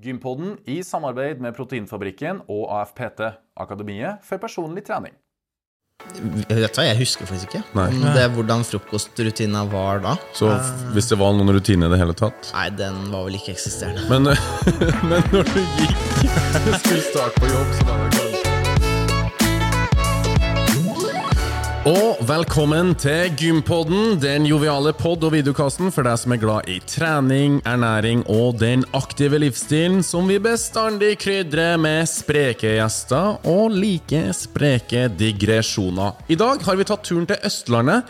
Gympodden i samarbeid med Proteinfabrikken og AFPT, Akademiet for personlig trening. Vet du hva, Jeg husker faktisk ikke Nei. det, hvordan frokostrutina var da. Så hvis det var noen rutine i det hele tatt Nei, den var vel ikke eksisterende. Men, men når du gikk Skulle starte på jobb, så var det Og velkommen til Gympodden, den joviale pod- og videokassen for deg som er glad i trening, ernæring og den aktive livsstilen som vi bestandig krydrer med spreke gjester og like spreke digresjoner. I dag har vi tatt turen til Østlandet.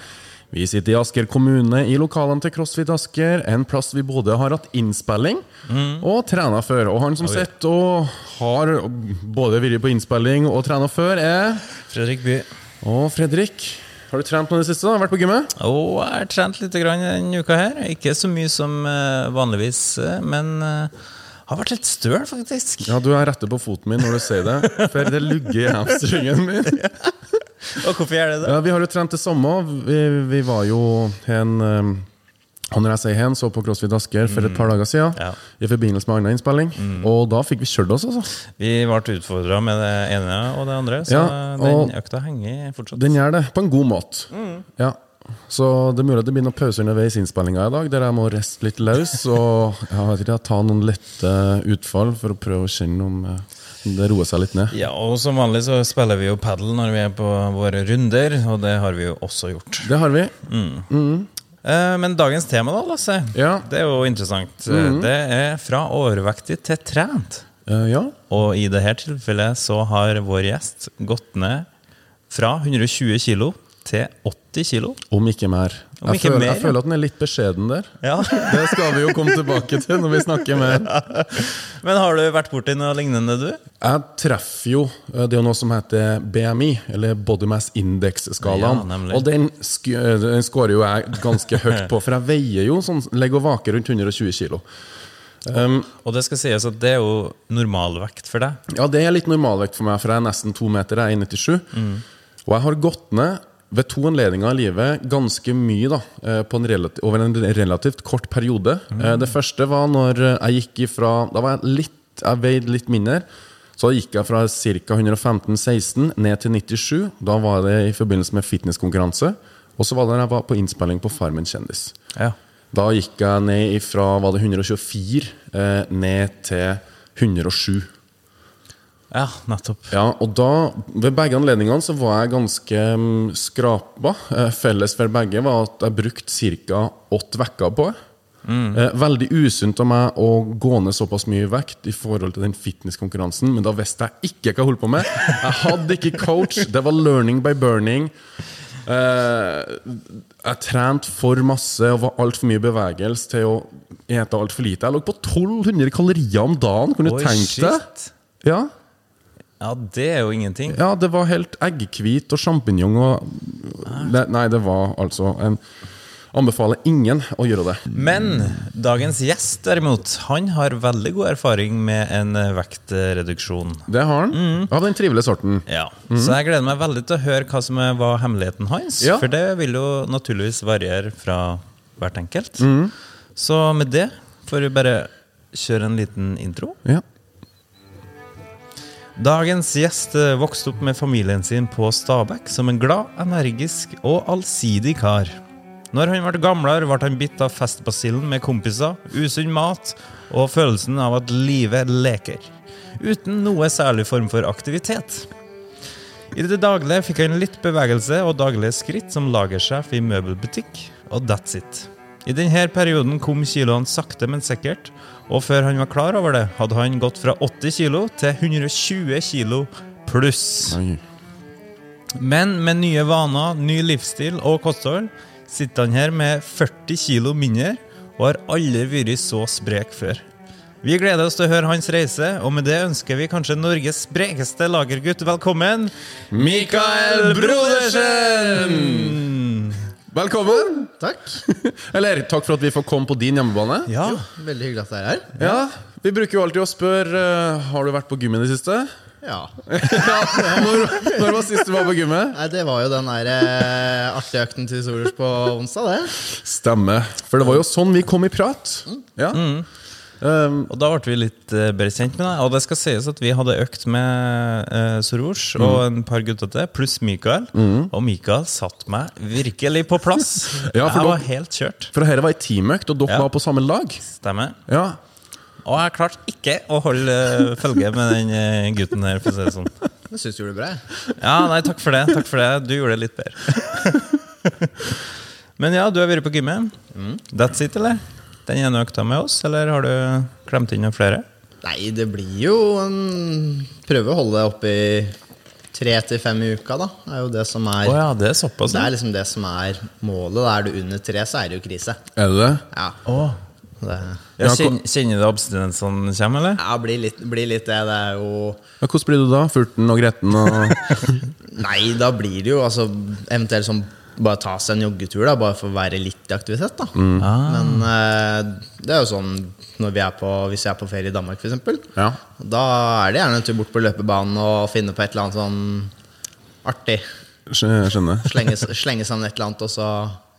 Vi sitter i Asker kommune i lokalene til CrossFit Asker, en plass vi både har hatt innspilling og trena før. Og han som sitter og har både vært på innspilling og trena før, er Fredrik By. Og Fredrik, har du trent noe i det siste? da? Vært på gymmet? Og jeg har trent litt grann denne uka her. Ikke så mye som eh, vanligvis, eh, men eh, har vært litt støl, faktisk. Ja, du er rette på foten min når du sier det, for det lugger i hamstringen min. Og hvorfor gjør det det? Ja, Vi har jo trent det samme. Vi, vi var jo en og når jeg sier hen, så på CrossFit Asker for et par dager siden. Ja. I forbindelse med annen innspilling. Og da fikk vi kjørt oss, altså. Vi ble utfordra med det ene og det andre, så Ja, og- den økta henger fortsatt. Den gjør det, på en god måte. Ja. Så det er mulig at det blir noen pauser underveis i innspillinga i dag, der jeg må riste litt løs og jeg ikke, ta noen lette utfall for å prøve å kjenne om eh, det roer seg litt ned. Ja, og som vanlig så spiller vi jo padel når vi er på våre runder, og det har vi jo også gjort. Det har vi. Eh, Men dagens tema, da, Lasse, Ja. det er jo interessant. Eh, Det er fra overvektig til trent. Uh, ja. Og i dette tilfellet så har vår gjest gått ned fra 120 kilo til 80 kilo. Om ikke mer. Om jeg, ikke føler, mer, jeg føler at den er litt beskjeden der. Ja. Det skal vi jo komme tilbake til når vi snakker mer. Men har du vært borti noe lignende, du? Jeg treffer jo eh, Det er noe som heter BMI, eller Body Mass Index-skalaen. Ja, og den, sk eh, den scorer jo jeg ganske høyt på, for jeg veier jo sånn, legger og vaker rundt 120 kilo. Um, Og det skal sies at det er jo normalvekt for deg. Ja, det er litt normalvekt for meg, for jeg er nesten to meter. Jeg er 1,97. Og jeg har gått ned ved to anledninger i livet ganske mye da, eh, på en relativ, over en relativt kort periode. Mm. Det første var når eh, jeg gikk ifra Da var jeg litt Jeg veide litt mindre. Så gikk jeg fra ca. 115-16 ned til 97. Da var det i forbindelse med fitnesskonkurranse. Og så var det da jeg var på innspilling på Farmen kjendis. Ja. Da gikk jeg ned ifra var det 124 eh, ned til 107. ja, nettopp. Ja, og da, Ved begge anledningene så var jeg ganske mm, skrapa. Eh, Felles for begge var at jeg brukte ca. åtte uker på det. Mm. Veldig usunt av meg å gå ned såpass mye vekt i forhold til den fitnesskonkurransen, men da visste jeg ikke hva jeg holdt på med. Jeg hadde ikke coach. Det var learning by burning. Eh, jeg trente for masse og var altfor mye bevegelse til å ete altfor lite. Jeg lå på 1200 kalorier om dagen. Kan du tenke deg? Ja. Ja, det er jo ingenting. Ja, det var helt egghvit og sjampinjong og det, Nei, det var altså en Anbefaler ingen å gjøre det. Men dagens gjest, derimot, han har veldig god erfaring med en eh, vektreduksjon. Det har han. Av den trivelige sorten. Ja, Så jeg gleder meg veldig til å høre hva som var hemmeligheten hans. Ja. For det vil jo naturligvis variere fra hvert enkelt. Så med det får vi bare kjøre en liten intro. Ja. Dagens gjest eh, vokste opp med familien sin på Stabekk som en glad, energisk og allsidig kar. Når han ble gamlere, ble han bitt av festbasillen med kompiser, usunn mat og følelsen av at livet leker. Uten noe særlig form for aktivitet. I det daglige fikk han litt bevegelse og daglige skritt som lagersjef i møbelbutikk, og that's it. I denne perioden kom kiloene sakte, men sikkert, og før han var klar over det, hadde han gått fra 80 kilo til 120 kilo pluss. Men med nye vaner, ny livsstil og kosthold sitter han her med 40 kilo mindre og har aldri vært så sprek før. Vi gleder oss til å høre hans reise, og med det ønsker vi kanskje Norges sprekeste lagergutt velkommen, Mikael Brodersen! Velkommen! Takk. Eller takk for at vi får komme på din hjemmebane. Ja, Veldig hyggelig at dere er her. Ja, Vi bruker jo alltid å spørre uh, Har du vært på gym i det siste. Ja. Når, når var sist du var på gymmet? Nei, Det var jo den der uh, artige økten til Solers på onsdag, det. Stemmer. For det var jo sånn vi kom i prat. Ja. Um, Og da ble vi litt uh, bedre kjent med deg. Og det skal sies at vi hadde økt med uh, Soroush og en par gutter til, pluss Mikael. Og Mikael satte meg virkelig på plass. Ja, jeg da- var helt kjørt. for dette var ei teamøkt, og dere Ja. var på samme lag. Stemmer. Ja. Og jeg klarte ikke å holde uh, følge med den gutten her, for å si det sånn. Jeg syns du gjorde det bra. Ja, nei, takk for det. Takk for det. Du gjorde det litt bedre. Men ja, du har vært på gymmet. That's it, eller? Den ene økta med oss, eller har du klemt inn noen flere? Nei, det blir jo en Prøve å holde det oppe i tre til fem i uka, da. Det er jo det som er, er ja, det er såpass. Det er liksom det som er målet. Da er du under tre, så er det jo krise. Er det det? Ja. Oh. Det Ja, kjenner du abstinensene kommer, eller? ja, blir litt, blir litt det. Det er jo Ja, hvordan blir du da? Furten og gretten og Nei, da blir det jo altså eventuelt sånn bare ta seg en joggetur, da, bare for å være litt i aktivitet. da Men eh, det er jo sånn når vi er på, hvis jeg er på ferie i Danmark, f.eks. Ja. Da er det gjerne en tur bort på løpebanen og finne på et eller annet sånn artig. Skjønner. Slenge, slenge sammen et eller annet, og så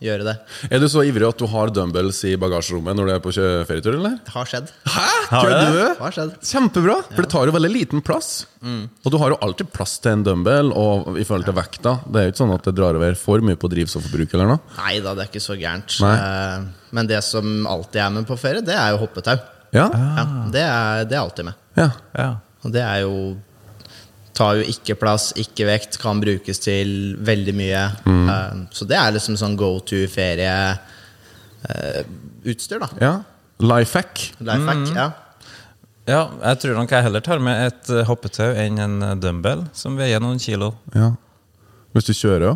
gjøre det. Er du så ivrig at du har dumbbells i bagasjerommet når du er på ferietur, eller? Det har skjedd. Hæ? Har du Kødder det? du? Har skjedd. Kjempebra, for det tar jo veldig liten plass. Og du har jo alltid plass til en dumbbell, og i forhold til vekta Det er jo ikke sånn at det drar over for mye på drivstofforbruk eller noe. Nei da, det er ikke så gærent. Nei. Eh, Men det som alltid er med på ferie, det er jo hoppetau. Ja? Ja, det, er, det er alltid med. ja. Ja. Og det er jo Tar jo ikke plass, ikke vekt, kan brukes til veldig mye. Eh, så det er liksom sånn go to ferieutstyr, da. ja. Life hack. Life hack. Ja. ja, jeg tror nok jeg heller tar med et hoppetau enn en dumbbell som veier noen kilo. Ja. Hvis du kjører, ja.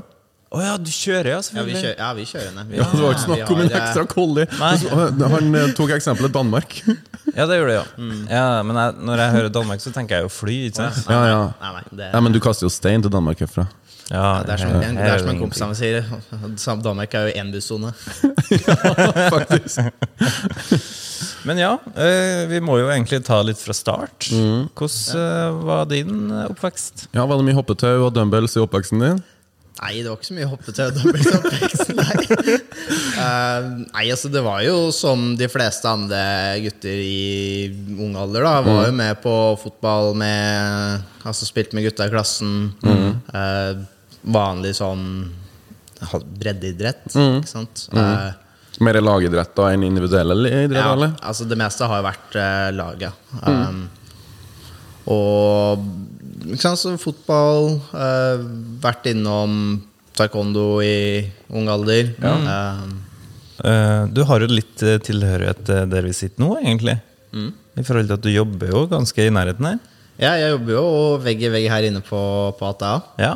Å ja, du kjører, ja, Ja, vi selvfølgelig. kjører, ja, vi kjører ned. Vi, Ja, det var ikke snakk om en eh, ekstra collie. Han eh, tok eksempelet Danmark. Ja, det gjorde det, ja. ja men jeg, når jeg hører Danmark, så tenker jeg jo fly. ikke sant? Ja, ja. Nei, nei, det, ja, Men du kaster jo stein til Danmark herfra. Ja, det er som, en, det er som en kompis av meg sier. Danmark er jo én bussone. Faktisk. Men ja, eh, vi må jo egentlig ta litt fra start. Hvordan eh, var din eh, oppvekst? Ja, Var det mye hoppetau og dumbbells i oppveksten din? Nei, det var ikke så mye hoppetau. og Nei. Uh, nei, altså det var jo som de fleste andre gutter i ung alder, da. Var jo med på fotball med Altså spilte med gutta i klassen. Eh, vanlig sånn breddeidrett, ikke sant. Eh, Mer lagidrett da enn individuell idrett? ja, eller? altså det meste har jo vært uh, laget. Um, og så fotball uh, Vært innom taekwondo i ung alder. Ja. Uh, du har jo litt tilhørighet til der vi sitter nå, egentlig. I forhold til at du jobber jo ganske i nærheten her. ja, jeg jobber jo vegg i vegg her inne på, på ATA. Ja.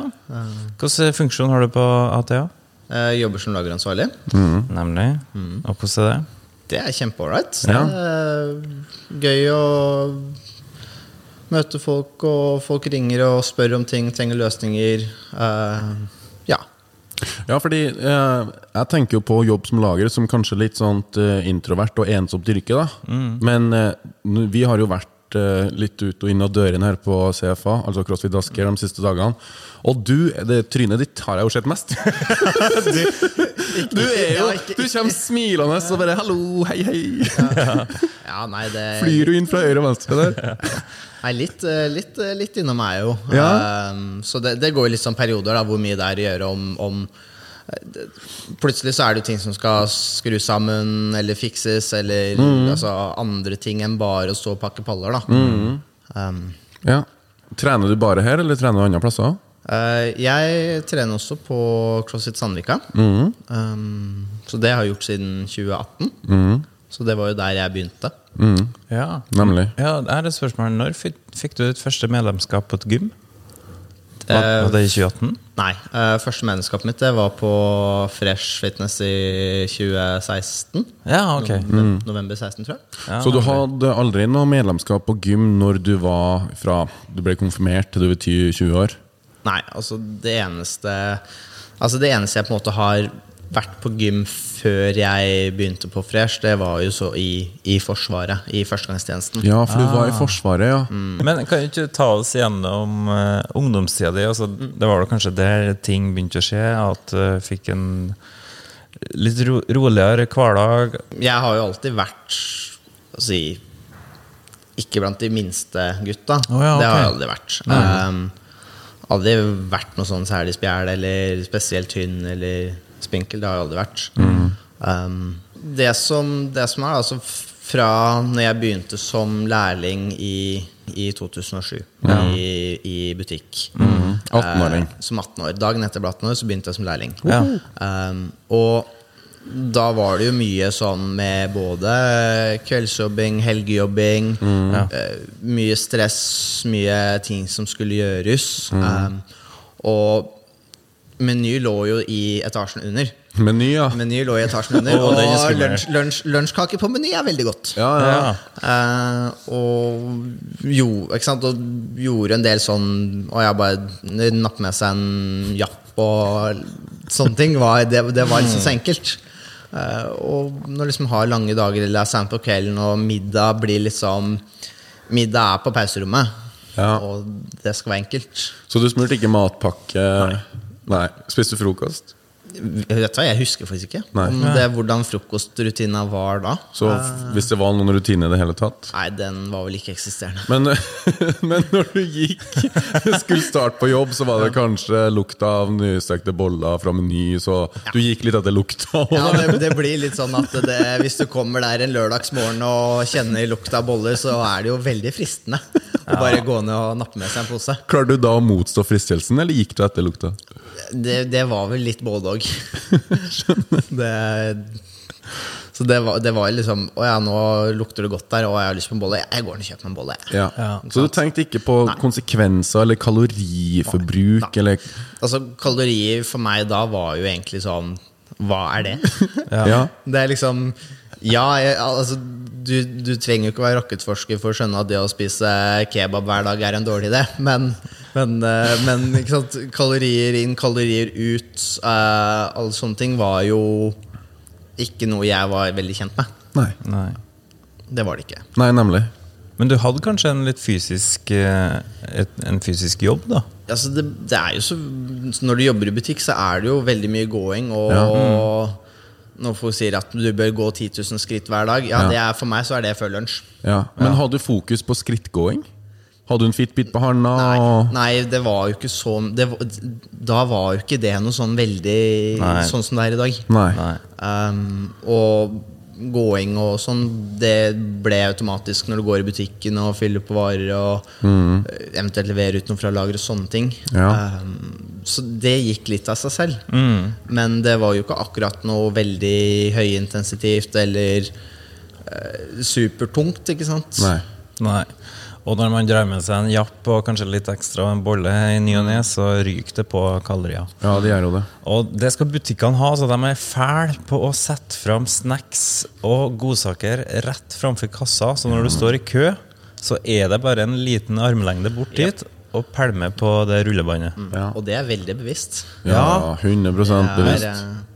Hvilken funksjon har du på ATA? Jeg jobber som lageransvarlig. Nemlig. Og hvordan er det? Det er kjempeålreit. Ja. Gøy å møte folk, og folk ringer og spør om ting, trenger løsninger. Uh, ja. Ja, fordi eh, jeg tenker jo på jobb som lager som kanskje litt sånn eh, introvert og ensomt yrke. da Men eh, vi har jo vært eh, litt ut og inn av dørene her på CFA, altså CrossFit Asker, de siste dagene. Og du, det trynet ditt har jeg jo sett mest. du, du er jo Du kommer smilende og bare 'hallo, hei, hei'. ja, nei, det Flyr du inn fra høyre og venstre der? Nei, litt, eh, litt, eh, litt innom meg jo. Ja. Um, så det, det går jo litt sånn perioder da, hvor mye det er å gjøre om, om eh, Plutselig så er det jo ting som skal skrus sammen eller fikses, eller altså, andre ting enn bare å stå og pakke paller, da. Um, Ja. Trener du bare her, eller trener du andre plasser? Uh, jeg trener også på CrossFit Sandvika. Um, så det har jeg gjort siden 2018. Så det var jo der jeg begynte. Ja. Nemlig. ja, det er et spørsmål. Når fikk, fikk du ditt første medlemskap på et gym? Var, Eh, var det i 2018? Nei. Uh, første medlemskapet mitt det var på Fresh Fitness i 2016. Ja, ok. November, november 16, tror jeg. Ja, Så du hadde aldri noe medlemskap på gym når du var fra du ble konfirmert til du var 10-20 år? Nei, altså det eneste Altså det eneste jeg på en måte har vært på gym før jeg begynte på Fresh, det var jo så i, i Forsvaret. I førstegangstjenesten. Ja, for du var i Forsvaret, ja. Men kan du ikke ta oss gjennom uh, ungdomstida di? Altså, det var da kanskje der ting begynte å skje? At du fikk en litt ro roligere hverdag? Jeg har jo alltid vært altså, ikke blant de minste gutta. Oh, ja, Det har jeg aldri vært. Um, aldri vært noe sånn særlig spjæl eller spesielt tynn eller spinkel. Det har jeg aldri vært. Um, det, som, det som er altså fra når jeg begynte som lærling i, i 2007 i, i butikk 18-åring. Uh, som 18 år. Dagen etter jeg ble 18 år, så begynte jeg som lærling. Ja. Um, og da var det jo mye sånn med både kveldsjobbing, helgejobbing, eh, mye stress, mye ting som skulle gjøres. Um, og Meny lå jo i etasjen under. Meny, ja. Meny lå i etasjen under oh, Og skummel. lunsj, lunsj, lunsjkake på Meny er veldig godt. Ja, ja. Ja. Uh, og jo, ikke sant? Og gjorde en del sånn Og jeg bare nappet med seg en japp og sånne ting. Var, det, det var liksom så enkelt. Uh, og når du liksom har lange dager eller er sent på kvelden, og middag blir liksom Middag er på pauserommet, Ja. og det skal være enkelt. Så du smurte ikke matpakke? Nei. Spiste du frokost? Vet du hva, Jeg husker faktisk ikke Nei. om det, hvordan frokostrutina var da. Så hvis det var noen rutine i det hele tatt? Nei, den var vel ikke eksisterende. Men, men når du gikk skulle starte på jobb, så var det kanskje lukta av nystekte boller fra Meny, så du gikk litt etter lukta? Ja, det, det blir litt sånn at det, Hvis du kommer der en lørdagsmorgen og kjenner lukta av boller, så er det jo veldig fristende å bare gå ned og nappe med seg en pose. Klarte du da å motstå fristelsen, eller gikk du etter lukta? Det, det var vel litt både òg. Så det var, det var liksom Å ja, nå lukter det godt der, og jeg har lyst på en bolle. Jeg går ned og kjøper meg en bolle. Ja. Ja. Så du tenkte ikke på konsekvenser eller kaloriforbruk? Eller, Altså, kalorier for meg da var jo egentlig sånn Hva er det? ja. Det er liksom Ja, jeg, altså du, du trenger jo ikke å være rakettforsker for å skjønne at det å spise kebab hver dag er en dårlig idé. Men, men, eh, men ikke sant? kalorier inn, kalorier ut, uh, alle sånne ting var jo ikke noe jeg var veldig kjent med. Nei. Nei. Det var det ikke. Nei, nemlig. Men du hadde kanskje en litt fysisk eh, et, En fysisk jobb, da? Altså det, det er jo så, når du jobber i butikk, så er det jo veldig mye gåing. Og når folk sier at du bør gå 10 000 skritt hver dag, ja, Ja. det er, for meg så er det før lunsj. Ja. Men hadde du fokus på skrittgåing? Hadde du en fitbit på handa? Nei, nei, det var jo ikke så det, Da var jo ikke det noe sånn veldig Nei. sånn som det er i dag. Nei. Um, og gåing og sånn, det ble automatisk når du går i butikken og fyller på varer og mm. eventuelt leverer ut noe fra lager og sånne ting. Ja. Um, så det gikk litt av seg selv. Men det var jo ikke akkurat noe veldig høyintensivt eller uh, supertungt, ikke sant? Nei. Nei. Og når man drar med seg en japp og kanskje litt ekstra en bolle i ny og ne, så ryker det på kalorier. Ja, det gjør jo det. Og det skal butikkene ha, så de er fæle på å sette fram snacks og godsaker rett framfor kassa. Så når du står i kø, så er det bare en liten armlengde bort dit og pælme på det rullebåndet. Ja. Og det er veldig bevisst. Ja, 100 Det er, bevisst. Ja,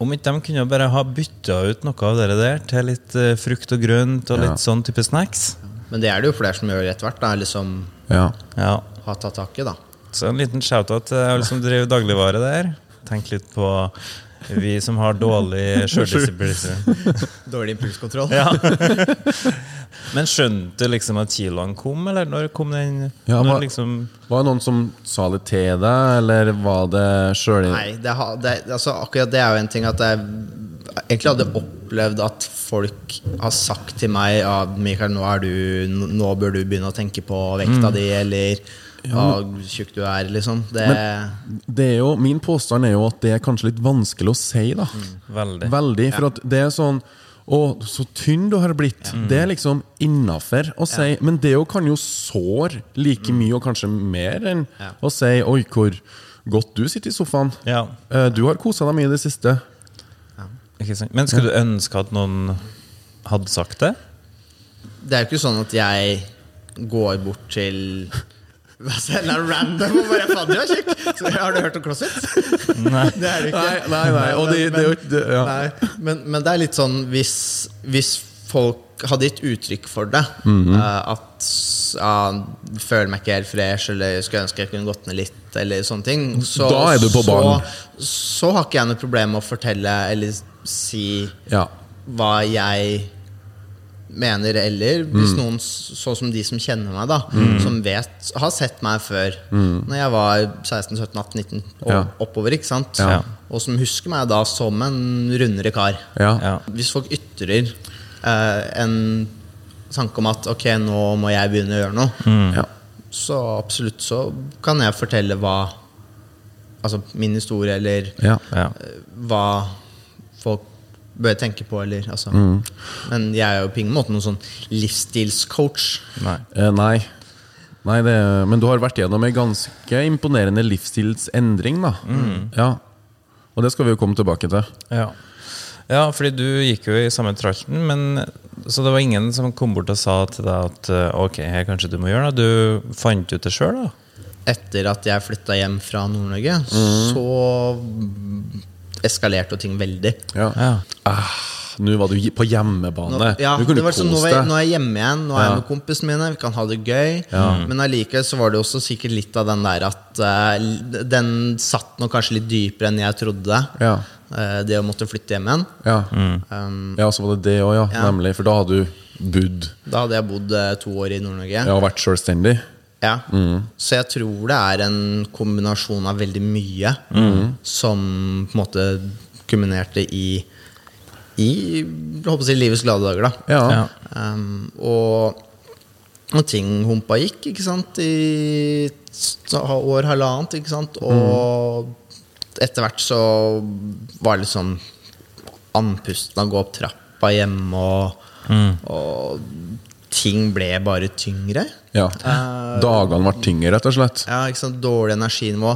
Om ikke de kunne bare ha bytta ut noe av det der til litt eh, frukt og grønt og Ja. litt sånn type snacks. Men det er det jo flere som gjør etter hvert. Da, liksom Ja. Ja. har tatt tak i, da. Så en liten shout-out til alle som driver dagligvare der. Tenk litt på vi som har dårlig sjøldisiplin. Dårlig impulskontroll. Ja. Men skjønte du liksom at kiloene kom, eller når kom den? Ja, når hva- liksom, Var det noen som sa det til deg, eller var det sjøl Nei, det, har- det, altså, akkurat det er jo en ting at jeg egentlig hadde opplevd at folk har sagt til meg ja, Mikael, nå, er du, nå bør du begynne å tenke på vekta di, eller hvor tjukk du er, liksom. Det, det er jo, Min påstand er jo at det er kanskje litt vanskelig å si, da. Veldig. Veldig. For at det er sånn Å, så tynn du har blitt. Det er liksom innafor å si. Men det jo kan jo såre like mye, og kanskje mer, enn Ja. å si 'oi, hvor godt du sitter i sofaen'. Ja, Eh, Du har kosa deg mye i det siste. ikke sant? Men skulle du ønske at noen hadde sagt det? det er jo ikke sånn at jeg går bort til Altså, en eller random og bare Faen, du er kjekk! Så, Har du hørt om CrossFit? Nei. Det er det ikke. Nei, nei, nei, og det- det jo ja. Nei, men, men det er litt sånn hvis, hvis folk hadde gitt uttrykk for det, Mm -hmm. uh, at uh, føler meg ikke helt fresh, eller skulle ønske jeg kunne gått ned litt, eller sånne ting, så, Da er du på banen. Så, så har ikke jeg noe problem med å fortelle eller si Ja. hva jeg mener, eller hvis noen s- sånn som de som kjenner meg, da, som vet, har sett meg før, Når jeg var 16, 17, 18, 19 og Ja. oppover, ikke sant? Ja. Og som husker meg da som en rundere kar. Ja. Ja. Hvis folk ytrer eh, en tanke om at ok, nå må jeg begynne å gjøre noe, Ja. så absolutt så kan jeg fortelle hva Altså min historie, eller Ja. Ja. hva folk bør tenke på, eller altså Mm. Men jeg er jo på ingen måte noen sånn livsstilscoach. Nei. Eh, nei. nei det, men du har vært gjennom en ganske imponerende livsstilsendring, da. Ja. Og det skal vi jo komme tilbake til. Ja. ja, fordi du gikk jo i samme tralten, men så det var ingen som kom bort og sa til deg at eh, ok, her kanskje du må gjøre det. Du fant ut det sjøl, da? Etter at jeg flytta hjem fra Nord-Norge, så eskalerte ting veldig. Ja. Ja. Ah, Nå var du på hjemmebane. Nå, ja, nå kunne du kose sånn, nå, er nå er jeg hjemme igjen, nå er jeg Ja. med kompisene mine, vi kan ha det gøy. Men allikevel så var det også sikkert litt av den der at uh, den satt nå kanskje litt dypere enn jeg trodde. Ja. Uh, det å måtte flytte hjem igjen. Ja. Um, ja, så var det det òg, ja. Ja. Nemlig. For da hadde du bodd da hadde jeg bodd uh, to år i Nord-Norge. ja, og vært selvstendig. Ja. Så jeg tror det er en kombinasjon av veldig mye som på en måte kulminerte i I håper å si, livets glade dager. da Ja. Ja. Um, og, og ting humpa gikk, ikke sant, i et år, halvannet, ikke sant. Og etter hvert så var det liksom sånn av å gå opp trappa hjemme, og, og ting ble bare tyngre. Ja. Dagene ble tyngre, rett og slett. Ja, ikke sant, Dårlig energinivå.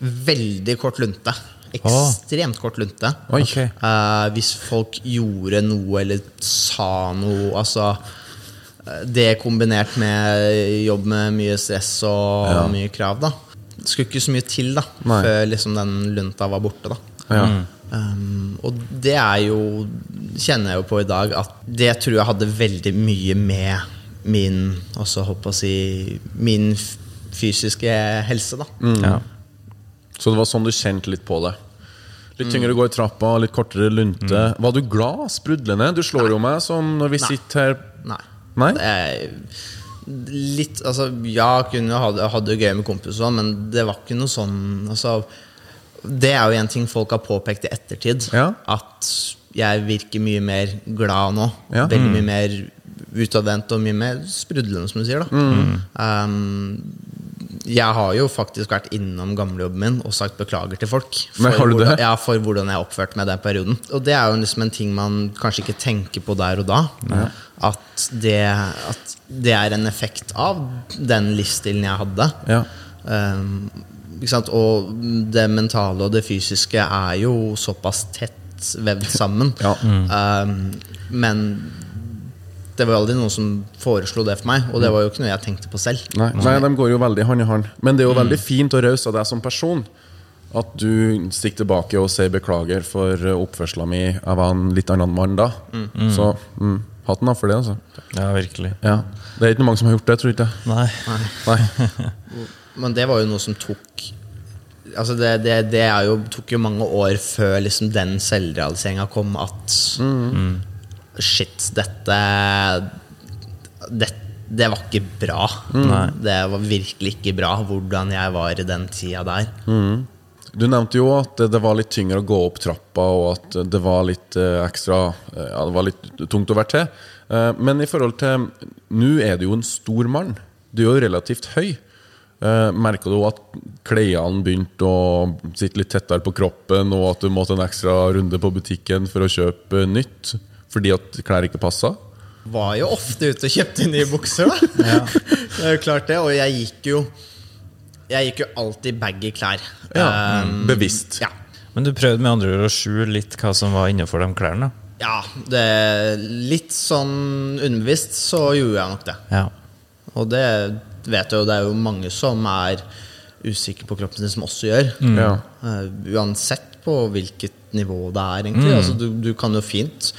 Veldig kort lunte. Ekstremt kort lunte. Okay. Ok. Eh, hvis folk gjorde noe eller sa noe Altså eh, Det kombinert med jobb med mye stress og Ja. mye krav, da. Det skulle ikke så mye til da Nei. før liksom den lunta var borte. da Ja. Um, og det er jo Kjenner jeg jo på i dag at det tror jeg hadde veldig mye med min også håper å si Min fysiske helse, da. Ja. Så det var sånn du kjente litt på det. Litt tyngre å gå i trappa, litt kortere lunte. Var du glad? Sprudlende? Du slår jo meg sånn når vi Nei. sitter her Nei. Nei? Det er litt Altså, ja, kunne ha det, det gøy med kompiser, men det var ikke noe sånn altså, Det er jo en ting folk har påpekt i ettertid. Ja. At jeg virker mye mer glad nå. Ja. Veldig mye mer utadvendt og mye mer sprudlende, som du sier. da um, Jeg har jo faktisk vært innom gamlejobben min og sagt beklager til folk. Men har du det? hvordan, ja, for hvordan jeg oppførte meg den perioden. Og det er jo liksom en ting man kanskje ikke tenker på der og da. At, det, at det er en effekt av den livsstilen jeg hadde. Ja. Um? Og det mentale og det fysiske er jo såpass tett vevd sammen. Ja. Um, men det var aldri noen som foreslo det for meg, og det var jo ikke noe jeg tenkte på selv. Nei, nei, de går jo veldig hand i hand. Men det er jo veldig fint og raust av deg som person. At du stikker tilbake og sier beklager for oppførselen min. Jeg var en litt annen mann da. Så mm, hatten av for det, altså. ja, virkelig. Ja. Det er ikke mange som har gjort det, tror jeg ikke. Nei. Nei. Men det var jo noe som tok Altså det, det, det er jo, tok jo mange år før liksom den selvrealiseringa kom at Shit, dette det, det var ikke bra. Mm. Det var virkelig ikke bra hvordan jeg var i den tida der. Du nevnte jo at det var litt tyngre å gå opp trappa, og at det var litt eh, ekstra eh, Ja, det var litt tungt å være til. Eh, Men i forhold til Nå er du jo en stor mann. Du er jo relativt høy. Merka du at klærne begynte å sitte litt tettere på kroppen, og at du måtte en ekstra runde på butikken for å kjøpe nytt fordi at klær ikke passa? Var jo ofte ute og kjøpte nye bukser, da. det er jo klart det. Og jeg gikk jo Jeg gikk jo alltid baggy klær. Ja, Um, bevisst. Ja. Men du prøvde med andre ord å skjule litt hva som var innenfor de klærne? ja det, litt sånn underbevisst så gjorde jeg nok det. Ja. Og det vet jeg jo, det er jo mange som er usikre på kroppen sin, som også gjør. Ja. Uh, uansett på hvilket nivå det er, egentlig. Altså, du, du kan jo fint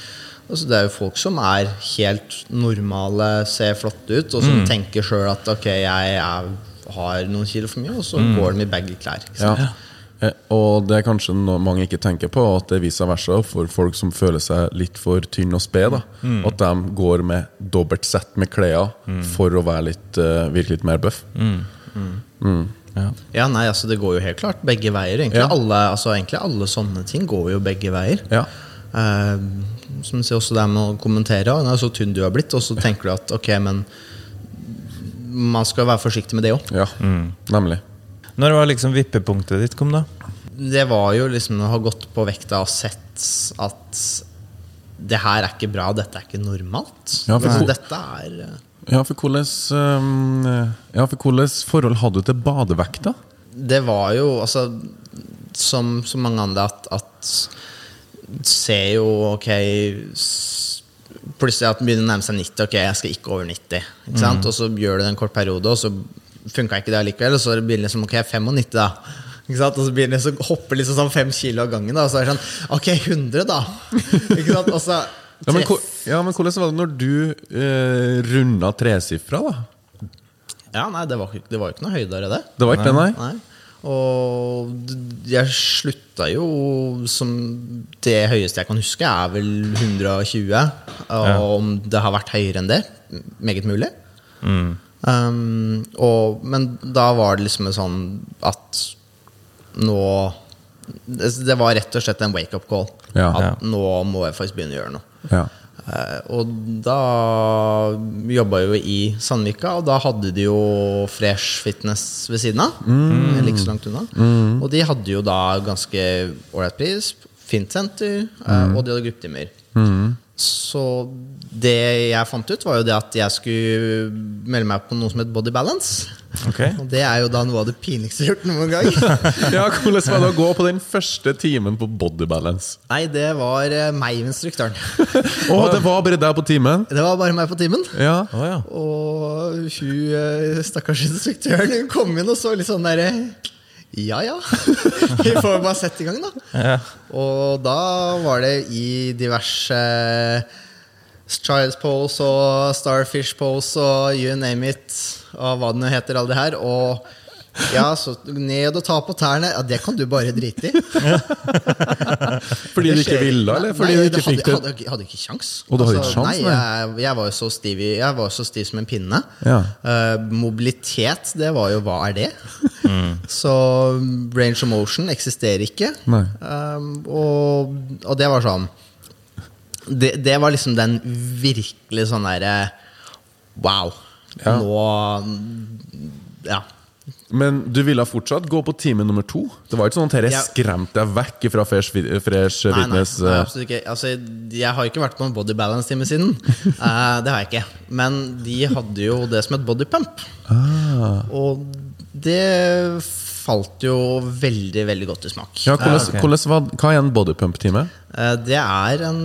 altså, Det er jo folk som er helt normale, ser flotte ut, og som tenker sjøl at ok, jeg jeg, har noen kilo for mye, og så går de i begge klær. Ikke sant? Eh, Og det er kanskje noe mange ikke tenker på, at det er vice versa for folk som føler seg litt for tynn og sped. da. At de går med dobbelt sett med klær for å være litt, eh, virke litt mer bøff. Ja, nei, altså Det går jo helt klart begge veier. Egentlig, Ja. alle, altså, egentlig alle sånne ting går jo begge veier. Ja. Eh, som sier også det med å kommentere. Den er så tynn du har blitt', og så tenker du at ok, men man skal være forsiktig med det òg. ja. Nemlig. Når var liksom vippepunktet ditt kom, da? Det var jo liksom å ha gått på vekta og sett at det her er ikke bra, dette er ikke normalt. Ja, for- altså, dette er eh, Ja, for hvordan, ehm, ja, for hvordan forhold hadde du til badevekta? Det var jo altså Som så mange andre at, at Ser jo ok Plutselig at den begynner å nærme seg 90. Ok, jeg skal ikke over 90. Ikke sant? Og så gjør du det en kort periode, og så funka ikke det allikevel. Og så blir det liksom ok, 95, da. Ikke sant? Og så begynner så hopper liksom sånn fem kilo av gangen. Da, og så er det sånn Ok, 100, da. Ikke sant? Og så Ja, men, ja, men hvordan var det når du eh, runda tresifra, da? Ja, nei, det var, det var ikke noe høydere, det. Det var ikke det, nei? Nei. Og jeg slutta jo som Det høyeste jeg kan huske, er vel 120. Og om det har vært høyere enn det, meget mulig. Um, og, men da var det liksom sånn at nå Det det var rett og slett en wake-up call. Ja. at nå må jeg faktisk begynne å gjøre noe. Eh, og da jobba jo i Sandvika, og da hadde de jo Fresh Fitness ved siden av. Mm. ikke så langt unna. Og de hadde jo da ganske ålreit pris, fint senter, mm. og de hadde gruppetimer. Så det jeg fant ut, var jo det at jeg skulle melde meg på noe som het Body Balance. Okay. Og det er jo da noe av det pinligste jeg har gjort noen gang. ja, Hvordan var det å gå på den første timen på body balance? Nei, det var meg og instruktøren. Å, det var bare deg på timen? Det var bare meg på timen. Ja. Oh, ja. Og hun eh, stakkars instruktøren hun kom inn og så litt sånn derre Ja ja, vi får bare sette i gang, da. ja. Og da var det i diverse Child's pose og Starfish pose og you name it, og hva det nå heter, alle det her. Og ja, så ned og ta på tærne. Ja, det kan du bare drite i. Fordi du ikke ville, eller fordi nei, du ikke fikk det? hadde, hadde, hadde ikke kjangs. Og du hadde ikke sjans, nei, jeg, jeg var jo så stiv, i, jeg var så stiv som en pinne. Ja. Uh, mobilitet, det var jo hva er det? Så range of motion eksisterer ikke. Um, og, og det var sånn det, det var liksom den virkelig sånn derre Wow. Ja. Nå Ja. Men du ville fortsatt gå på time nummer to? Det var ikke sånn at dette Ja. skremte deg vekk fra Fresh, fresh Nei, Fitness? nei, nei, absolutt ikke. Altså, jeg har ikke vært på en body balance-time siden. uh, det har jeg ikke. Men de hadde jo det som et body pump. Ah. Og det falt jo veldig, veldig godt i smak. Ja, hvordan, Ja, okay. hvordan var, hva er en bodypump-time? Uh, det er en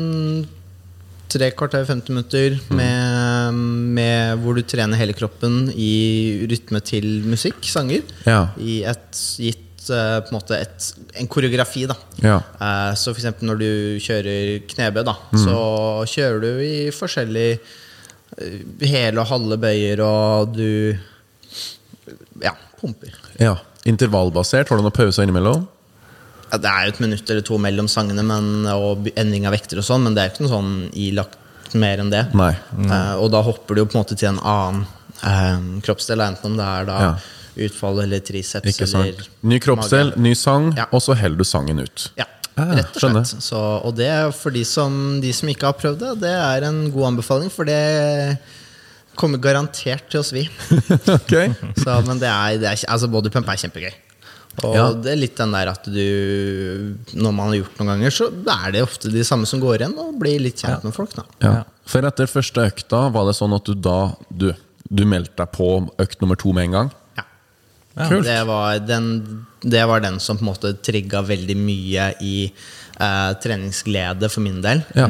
tre kvarter, 50 minutter med, med hvor du trener hele kroppen i rytme til musikk, sanger. Ja. I et gitt eh, på en måte et, en koreografi, da. Ja. Eh, Så eksempel når du kjører knebøy, da, så kjører du i forskjellige eh, hele og halve bøyer, og du ja, pumper. ja. Intervallbasert? Har du noen pauser innimellom? Ja, det er jo et minutt eller to mellom sangene men, og endring av vekter og sånn, men det er jo ikke noe sånn ilagt mer enn det. Nei. Eh, og da hopper du jo på en måte til en annen uh, kroppsdel, enten om det er da Ja. utfall eller triceps eller Ny kroppsdel, mage. ny sang, Ja. og så holder du sangen ut. Ja, Ah, rett og slett. Så, og det er for de som, de som ikke har prøvd det, det er en god anbefaling, for det kommer garantert til å svi. okay. Så, men det er, det er altså bodypump er kjempegøy. Og Ja. det er litt den der at du Når man har gjort noen ganger, så er det ofte de samme som går igjen, og blir litt kjent med folk. da Ja. For etter første økta, var det sånn at du da Du, du meldte deg på økt nummer to med en gang? Ja. Kult. Det, var den, det var den som på en måte trigga veldig mye i eh, treningsglede for min del. Ja.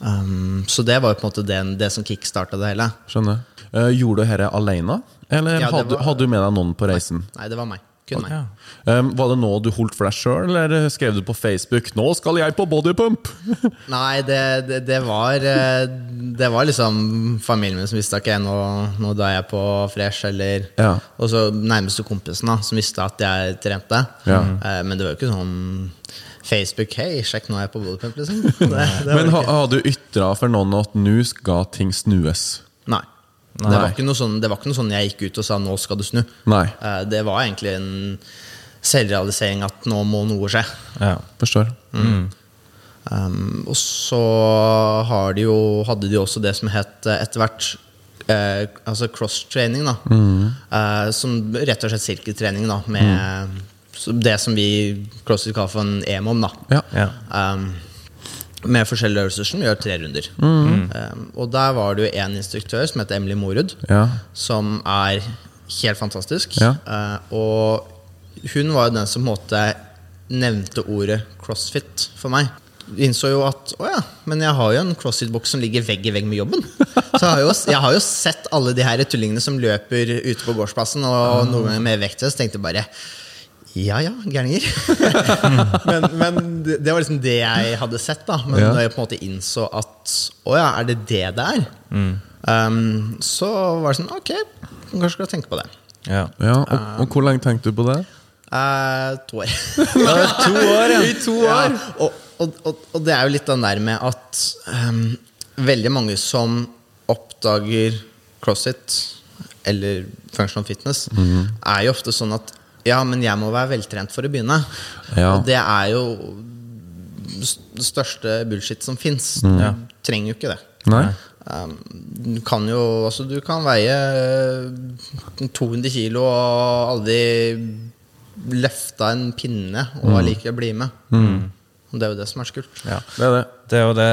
Um, så det var jo på en måte det, det som kickstarta det hele. Skjønner. Uh, gjorde du dette alene, eller Ja, hadde, var- hadde du med deg noen på reisen? Nei, det var meg. Kun meg. Ja. Um, var det nå du holdt for deg sjøl, eller skrev du på Facebook 'Nå skal jeg på bodypump'? Nei, det, det, det var eh, Det var liksom familien min som visste at ok, nå, nå er jeg på fresh, eller Ja. Og så nærmeste kompisen da som visste at jeg trente. Ja. Uh, men det var jo ikke sånn Facebook 'Hei, sjekk, nå er jeg på bodypump', liksom. Det Men har, har du ytra for noen at nå skal ting snues? Nei. Det var, ikke noe sånn, det var ikke noe sånn jeg gikk ut og sa 'nå skal du snu'. Nei. Eh, det var egentlig en selvrealisering at nå må noe skje. Ja. Forstår. Um, og så har de jo, hadde de også det som het eh, etter hvert eh, altså cross-training. da Eh, Som rett og slett sirkeltrening da med så det som vi CrossFit kaller for en EMOM. da Ja. Ja. um, Med forskjellige øvelser som gjør tre runder. Um, og der var det jo en instruktør som heter Emily Morud, Ja. som er helt fantastisk. Ja. Uh, og hun var jo den som på en måte nevnte ordet crossfit for meg. Innså jo at å ja, men jeg har jo en crossfit-boks som ligger vegg i vegg med jobben. Så jeg har, jo, jeg har jo sett alle de her tullingene som løper ute på gårdsplassen, og noen ganger med vektløs. Tenkte bare ja ja, gærninger. men men det, var liksom det jeg hadde sett. da Men Ja. når jeg på en måte innså at å ja, er det det det er? Um, så var det sånn ok, kanskje skal jeg tenke på det. Ja. ja. Og, og hvor lenge tenkte du på det? Uh, to år. To år, ja. I to år! Og, og, og, og det er jo litt den der med at um, veldig mange som oppdager CrossFit eller functional fitness, er jo ofte sånn at ja, men jeg må være veltrent for å begynne. Ja. Og det er jo det største bullshit som fins. Ja. Du trenger jo ikke det. Nei? Um, du kan jo altså Du kan veie eh, 200 kilo og aldri løfta en pinne og allikevel bli med. Og det er jo det som er så kult. Ja. Det er det. Det er jo, det,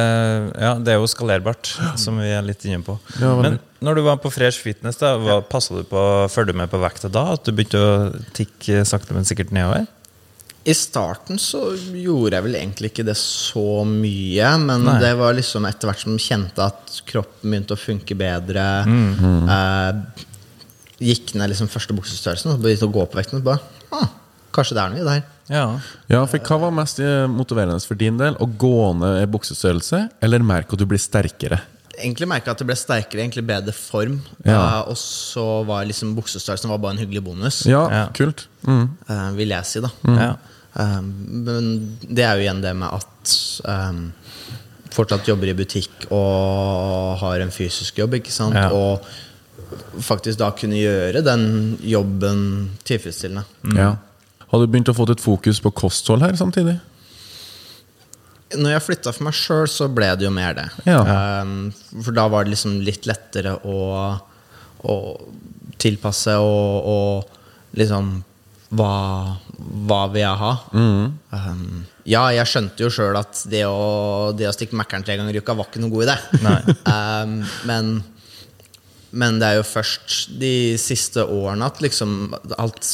ja, det er jo skalerbart, som vi er litt inne på. Ja. Men når du var på Fresh Fitness, da, hva, passa du på å følge med på vekta da? At du begynte å tikke sakte, men sikkert nedover? I starten så gjorde jeg vel egentlig ikke det så mye, men Nei. det var liksom etter hvert som jeg kjente at kroppen begynte å funke bedre. Mm. Eh, gikk ned liksom første buksestørrelsen og begynte å gå på vekten. Og bare, ah, kanskje det er noe i det her. Ja. Ja, for Hva var mest eh, motiverende for din del? Å gå ned i buksestørrelse, eller merke at du blir sterkere? Egentlig merka jeg at det ble sterkere, egentlig bedre form. Ja. Eh, og så var liksom buksestørrelsen var bare en hyggelig bonus, Ja, Ja. kult. Mm. eh, vil jeg si. da ja. Eh, Men det er jo igjen det med at um, fortsatt jobber i butikk og har en fysisk jobb, ikke sant? Ja. Og faktisk da kunne gjøre den jobben tilfredsstillende. Ja. Har du begynt å få et fokus på kosthold her samtidig? Når jeg flytta for meg sjøl, så ble det jo mer det. Ja. Eh, for da var det liksom litt lettere å, å tilpasse og, og liksom hva, hva vil jeg ha? Um, ja, jeg skjønte jo sjøl at det å, det å stikke Mækkern tre ganger i uka var ikke noe god idé. um, men, men det er jo først de siste årene at liksom alt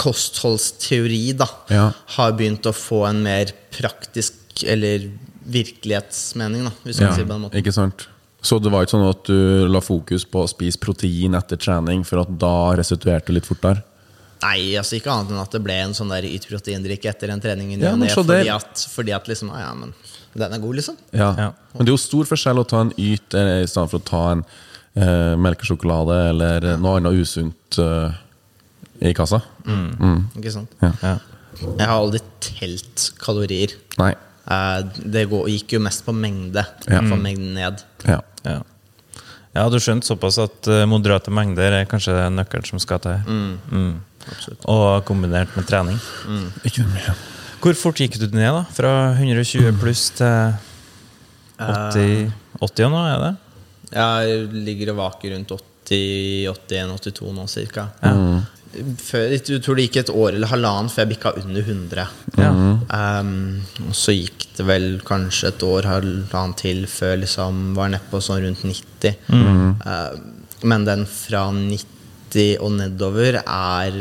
kostholdsteori da Ja. har begynt å få en mer praktisk eller virkelighetsmening, da, hvis man Ja, sier det på den måten. ikke sant? Så det var ikke sånn at du la fokus på å spise protein etter trening, for at da restituerte du litt fortere? Nei, altså ikke annet enn at det ble en sånn der yt proteindrikk etter en trening Ja, så fordi, at, fordi at liksom ah, Ja, men den er god, liksom. Ja. Ja. Men det er jo stor forskjell å ta en yt eh, i stedet for å ta en eh, melkesjokolade eller noe annet usunt eh, i kassa. Ikke sant? Ja. Ja. Jeg har aldri telt kalorier. Nei. Eh, det gikk jo mest på mengde. Ja. Få mengden ned. Ja. Ja. ja, du skjønte såpass at eh, moderate mengder er kanskje nøkkelen som skal til. Mm. Og kombinert med trening. Ikke mye. Hvor fort gikk du ned, da? Fra 120 pluss til 80, 80 nå, er det? Jeg ligger og vaker rundt 80, 81, 82 nå, cirka. Før, jeg tror det gikk et år eller halvannen før jeg bikka under 100. Ja. Um, og så gikk det vel kanskje et år, halvannet til, før liksom var nedpå sånn rundt 90. Uh, men den fra 90 og nedover er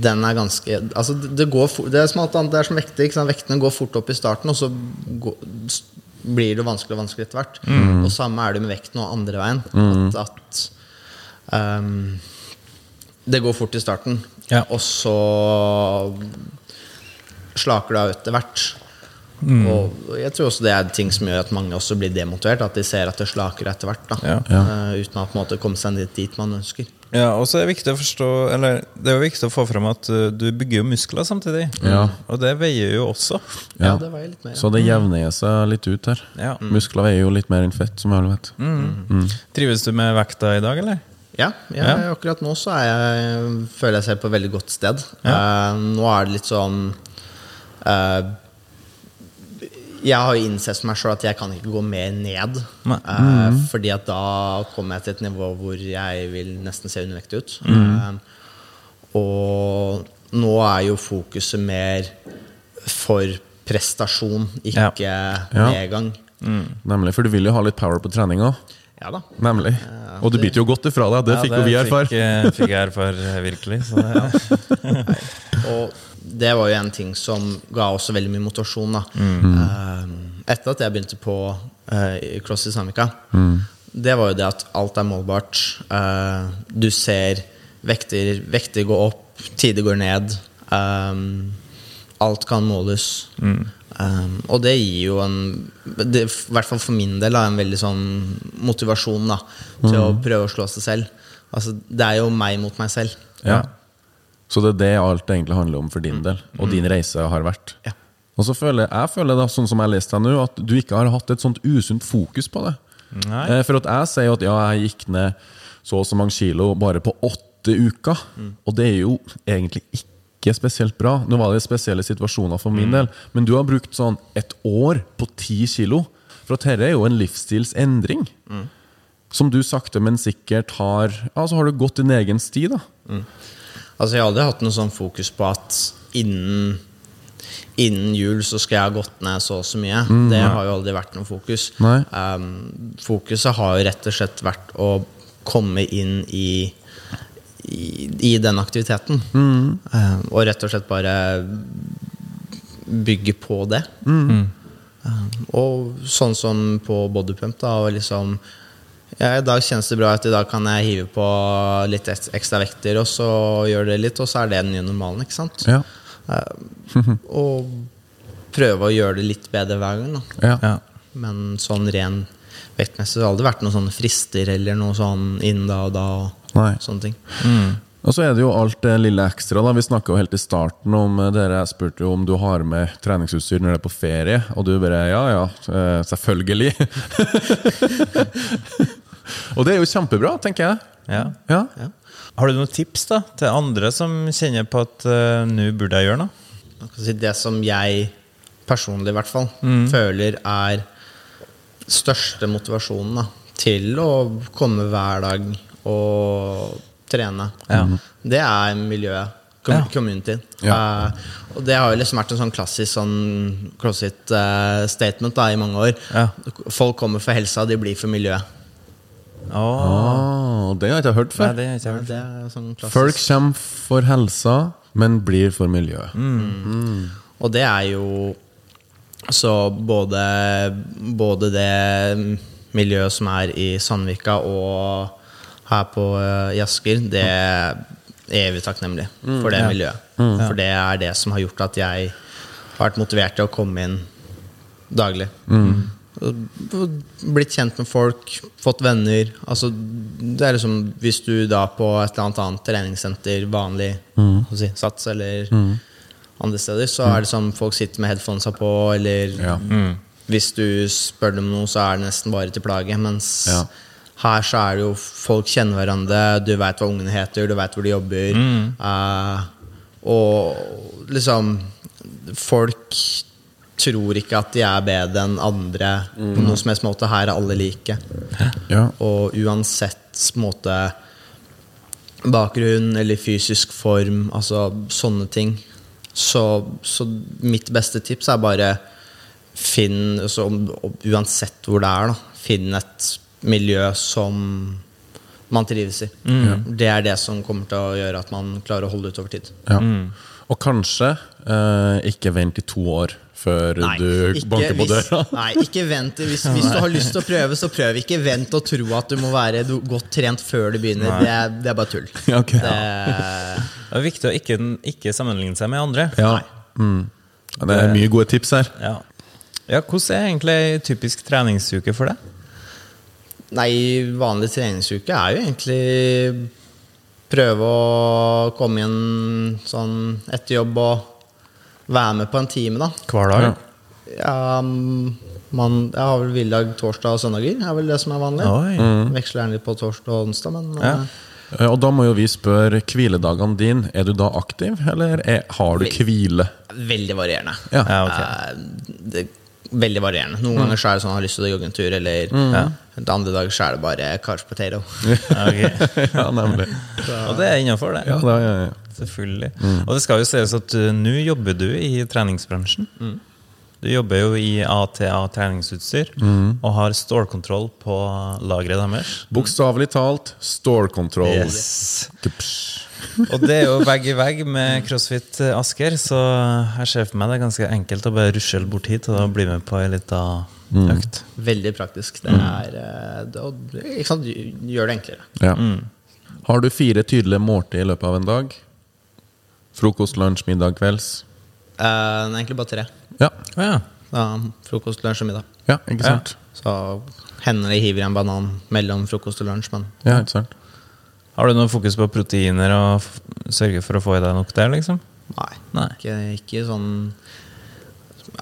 Den er ganske Altså, det, går for, Det er som alt annet, det er som vekter. Vektene går fort opp i starten, og så går, blir det vanskelig og vanskelig etter hvert. Og samme er det med vekten og andre veien. At, at um, det går fort i starten, Ja. og så slaker du av etter hvert. Mm. Og jeg tror også det er ting som gjør at mange også blir demotivert. At de ser at det slaker etter hvert. Ja, Ja. Eh, uten å på en måte komme seg dit, dit man ønsker. Ja, og så er det viktig å forstå Eller det er jo viktig å få fram at uh, du bygger jo muskler samtidig. Ja. Og det veier jo også. Ja, Ja. det veier litt mer Så det jevner seg litt ut her. Ja. Muskler veier jo litt mer enn fett, som alle vet. Trives du med vekta i dag, eller? Ja, jeg, Ja. akkurat nå så er jeg, føler jeg seg på et veldig godt sted. Eh, nå er det litt sånn uh, Jeg har jo innsett for meg sjøl at jeg kan ikke gå mer ned. Mm. Uh, Fordi at da kommer jeg til et nivå hvor jeg vil nesten se undervektig ut. Eh, og nå er jo fokuset mer for prestasjon, ikke Ja. nedgang. Nemlig, For du vil jo ha litt power på treninga. Ja da. Nemlig. Og du biter jo godt ifra deg. Det Ja, fikk jo vi erfare. Fikk, eh, fikk jeg erfare, virkelig. Så, ja. Og det var jo en ting som ga også veldig mye motivasjon. da Mm. Eh, Etter at jeg begynte på Cross i Sandvika, Mm. det var jo det at alt er målbart. Eh, du ser vekter, vekter gå opp, tider går ned. Alt kan måles. Mm. Um, og det gir jo en det, I hvert fall for min del en veldig sånn motivasjon da til å Mm. prøve å slå seg selv. Altså, det er jo meg mot meg selv. Ja. Så det er det alt egentlig handler om for din del, og din reise har vært. Ja. Og så føler jeg føler da, sånn som jeg leste deg nå, at du ikke har hatt et sånt usunt fokus på det. Nei. Eh, For at jeg sier at ja, jeg gikk ned så og så mange kilo bare på åtte uker. Og det er jo egentlig ikke spesielt bra. Nå var det spesielle situasjoner for min del, men du har brukt sånn et år på ti kilo. For at dette er jo en livsstilsendring. Som du sakte, men sikkert har Altså har du gått din egen sti, da. Altså Jeg har aldri hatt noe sånn fokus på at innen, innen jul så skal jeg ha gått ned så og så mye. det har jo aldri vært noe fokus. Um, fokuset har jo rett og slett vært å komme inn i i, i den aktiviteten. Um, og rett og slett bare bygge på det. Um, og sånn som på bodypump, da. Og liksom ja, I dag kjennes det bra ut. I dag kan jeg hive på litt ekstra vekter, og så gjør det litt, og så er det den nye normalen. ikke sant? Ja. Og prøve å gjøre det litt bedre hver gang. da. ja. Ja. Men sånn ren vektmessig har det aldri vært noen sånne frister eller noe sånn inn da og da. og Nei. sånne ting. Og så er det jo alt det lille ekstra. da Vi snakka jo helt i starten om eh, dere. Jeg spurte jo om du har med treningsutstyr når du er på ferie, og du bare ja, ja, eh, selvfølgelig. og det er jo kjempebra, tenker jeg. Ja. Ja. Har du noen tips da til andre som kjenner på at uh, nå burde jeg gjøre noe? Man kan si Det som jeg personlig i hvert fall Mm. føler er største motivasjonen da, til å komme hver dag og trene, Ja. det er miljøet. Com Ja. Ja. Uh, og det har jo liksom vært en sånn klassisk sånn CrossFit-statement da, i mange år. Ja. Folk kommer for helsa, de blir for miljøet. Oh. oh det har jeg ikke hørt Nei, før. det har jeg ikke hørt. Det er sånn. Folk kommer for helsa, men blir for miljøet. Og det er jo så både, både det miljøet som er i Sandvika og her på eh, i Asker, det er evig takknemlig for det miljøet. For det er det som har gjort at jeg har vært motivert til å komme inn daglig. Og Blitt kjent med folk, fått venner. Altså, det er liksom Hvis du da på et eller annet annet treningssenter, vanlig mm. si, Sats eller andre steder, så er det sånn folk sitter med headphonesa på, eller Ja. hvis du spør dem om noe, så er det nesten bare til plage. Mens Ja. Her så er det jo folk kjenner hverandre, du veit hva ungene heter, du veit hvor de jobber. Eh, og liksom Folk tror ikke at de er bedre enn andre på noen som helst måte. Her er alle like. Ja. Og uansett måte bakgrunn eller fysisk form, altså sånne ting. Så, så mitt beste tips er bare finn altså, Uansett hvor det er, da, finn et miljø som man trives i. Det er det som kommer til å gjøre at man klarer å holde ut over tid. Ja. Og kanskje eh, ikke vent i to år før du banker på døra? nei, ikke vent. Hvis, hvis du har lyst til å prøve, så prøv. Ikke vent og tro at du må være godt trent før du begynner. Det er, det er bare tull. Ja, okay. Det, Det er viktig å ikke, ikke sammenligne seg med andre. Ja. Mm. Det er mye gode tips her. Ja. ja, Hvordan er egentlig typisk treningsuke for deg? Nei, vanlig treningsuke er jo egentlig prøve å komme inn sånn etter jobb og være med på en time, da. Hver dag? Ja. Mm, man, jeg har vel hviledag torsdag og søndager. er vel det som er vanlig. Oi. Veksler gjerne litt på torsdag og onsdag, men Ja. eh, Eh, Og da må jo vi spørre hviledagene dine. Er du da aktiv, eller er, har du hvile? veldig varierende. Ja. Ja, ok. Eh, det, veldig varierende. Noen ganger så er det sånn at jeg har lyst til å jogge en tur, eller Ja. andre dager så er det bare couch potato. Ja, nemlig. Og det er innafor, det. Ja, da, ja, ja. Selvfølgelig. Og det skal jo sies at uh, nå jobber du i treningsbransjen. Du jobber jo i ATA treningsutstyr og har stålkontroll på lageret deres. Bokstavelig talt stålkontroll. Yes. Yes. Og det er jo vegg i vegg med CrossFit eh, Asker, så jeg ser for meg det er ganske enkelt å bare rusle bort hit og bli med på ei lita økt. Veldig praktisk. Det er eh, det, ikke sant? Gjør det enklere. Ja. Har du fire tydelige måltid i løpet av en dag? Frokost, lunsj, middag, kvelds? Uh, egentlig bare tre. Ja, Å ja. Da, frokost, lunsj og middag. ja ikke sant? Så hender det hiver jeg en banan mellom frokost og lunsj, men Ja, ikke sant? Har du noe fokus på proteiner og f sørge for å få i deg nok der, liksom? nei. Nei. Ikke, ikke sånn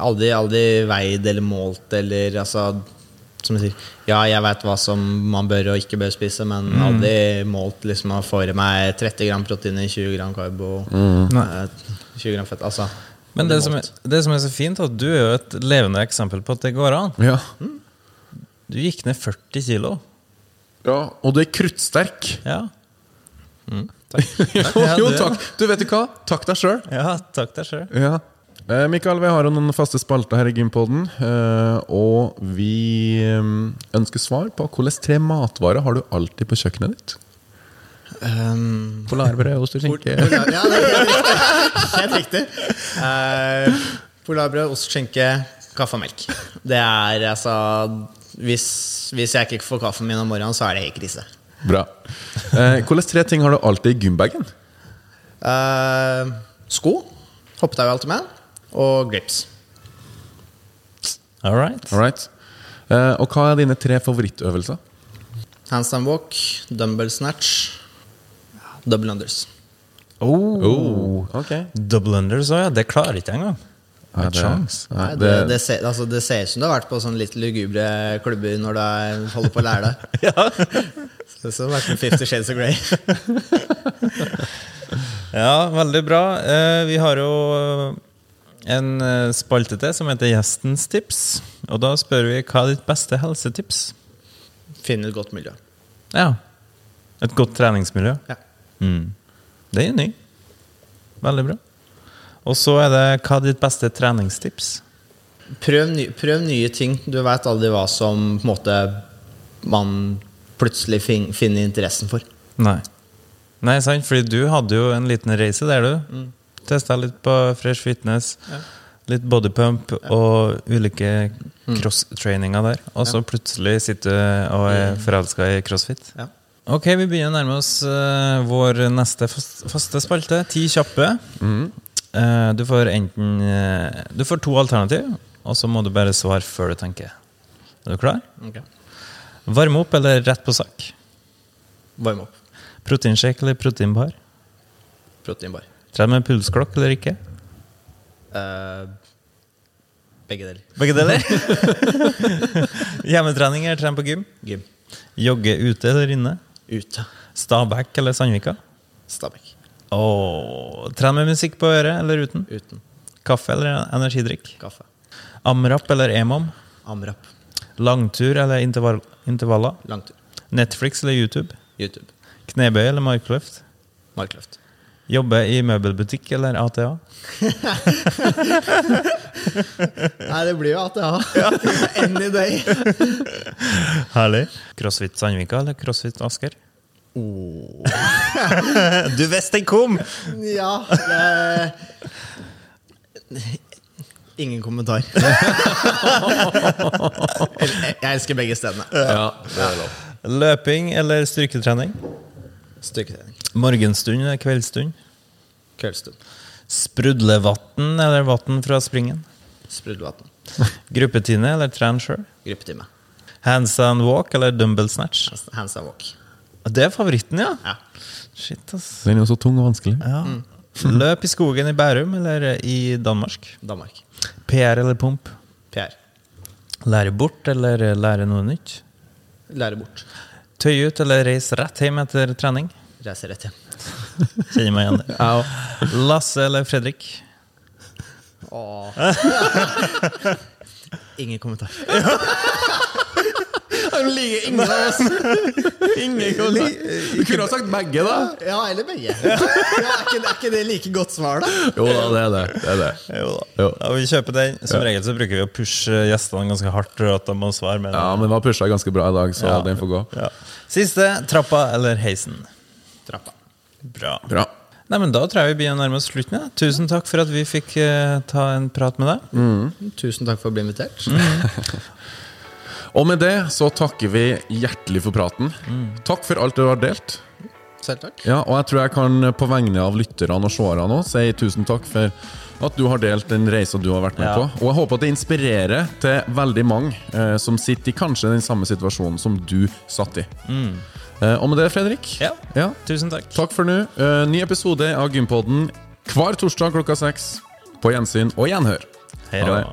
Aldri, aldri veid eller målt eller altså Som jeg sier, ja, jeg veit hva som man bør og ikke bør spise, men Mm. aldri målt liksom å få i meg 30 gram proteiner, 20 gram karbo, mm. eh, 20 gram fett. Altså. Men det som, er, det som er så fint, er at du er jo et levende eksempel på at det går an. Ja. Du gikk ned 40 kilo. ja. Og du er kruttsterk. Ja. jo, takk. jo, takk. Du vet ikke hva? Takk deg sjøl. ja, takk deg sjøl. Ja. Eh, Mikael, vi har jo noen faste spalter her i Gympodden. Eh, og vi eh, ønsker svar på hvilke tre matvarer har du alltid på kjøkkenet ditt? Um, Polarbrød, ost og skinke. Polar- ja, det er helt riktig. Helt riktig. Eh, polarbrød, ost, skinke, kaffe og melk. Det er altså hvis, hvis jeg ikke får kaffen min om morgenen, så er det helt krise. Bra. Eh, hvilke tre ting har du alltid i gymbagen? Eh, sko. Hoppetau alltid med. Og grips. All right. All right. Eh, og hva er dine tre favorittøvelser? Handstand walk, dumbbell snatch, double unders. Oh, ok. Double unders òg, ja. Det klarer ikke jeg engang. Nei, det, nei, det, det, ser, altså, det ser ut som du har vært på sånne litt lugubre klubber når du er, holder på å lære deg. Så det som vært med Fifty Shades of Grey. Ja, veldig bra. Eh, vi har jo en eh, spalte til som heter Gjestens tips. Og da spør vi hva er ditt beste helsetips? Finn et godt miljø. Ja. Et godt treningsmiljø. Ja. Mm. Det er ny. Veldig bra. Og så er det hva er ditt beste treningstips? Prøv, ny, prøv nye ting. Du veit aldri hva som på en måte man plutselig fin, finner interessen for. Nei. Nei, sant? Fordi du hadde jo en liten reise der, du. Mm. Testa litt på Fresh Fitness. Litt bodypump og ulike Mm. cross-traininger der. Og så plutselig sitter du og er forelska i crossfit. Ja. Ok, vi begynner å nærme oss uh, vår neste fast, faste spalte. Ti kjappe. Eh, du får enten uh, Du får to alternativ, og så må du bare svare før du tenker. Er du klar? Ok. Varme opp eller rett på sak? Varme opp. Proteinshake eller proteinbar? Proteinbar. Trene med pulsklokk eller ikke? Uh, begge deler. Begge deler. Hjemmetrening eller trene på gym? Gym. Jogge ute eller inne? Ute. Stabæk eller Sandvika? Stabæk. Åh, Trene med musikk på øret eller uten? Uten. Kaffe eller energidrikk? Kaffe. Amrap eller EMOM? Amrap. Langtur eller intervall intervaller? Langtur. Netflix eller YouTube? YouTube. Knebøy eller markløft? Markløft. Jobbe i møbelbutikk eller ATA? Nei, det blir jo ATA. Any day. Herlig. Crossfit Sandvika eller Crossfit Asker? du visste den kom! Ja det... Ingen kommentar. jeg, elsker begge stedene. Ja, det er lov. Løping eller styrketrening? Styrketrening. Morgenstund eller kveldsstund? Kveldsstund. Sprudlevatn eller vann fra springen? Sprudlevann. Gruppetine eller tren sjøl? Gruppetime. Hands and walk eller dumbbell snatch? Hands and walk. Det er favoritten, ja. Ja. Shit, ass. Den er jo så tung og vanskelig. Ja. Løp i skogen i Bærum eller i Danmark? Danmark. PR eller pump? PR. Lære bort eller lære noe nytt? Lære bort. Tøy ut eller reise rett hjem etter trening? Reise rett hjem. Kjenner meg igjen det. Lasse eller Fredrik? Åh. Ingen kommentar. Han liker ingen av oss! Ingen Du kunne ha sagt begge, da. Ja, eller begge. Ja, er, ikke, er ikke det like godt svar, da? Jo da, det er det. det, er det. Jo da. Jo. Ja, vi kjøper den. Som regel så bruker vi å pushe gjestene ganske hardt at de må svare. med Ja, men vi har pusha ganske bra i dag, så Ja. den får gå. Ja. Siste trappa eller heisen? Trappa. Bra. Bra. Nei, men Da tror jeg vi begynner å nærme oss slutten. Ja. Tusen takk for at vi fikk uh, ta en prat med deg. Tusen takk for å bli invitert. Og med det så takker vi hjertelig for praten. Takk for alt du har delt. Selv takk. Ja, og jeg tror jeg kan på vegne av lytterne og seerne nå si tusen takk for at du har delt den reisa du har vært med Ja. på. Og jeg håper at det inspirerer til veldig mange eh, som sitter i kanskje den samme situasjonen som du satt i. Eh, og med det, Fredrik, Ja. ja, Tusen takk. takk for nå. Eh, ny episode av Gympodden hver torsdag klokka seks. På gjensyn og gjenhør. Hei da.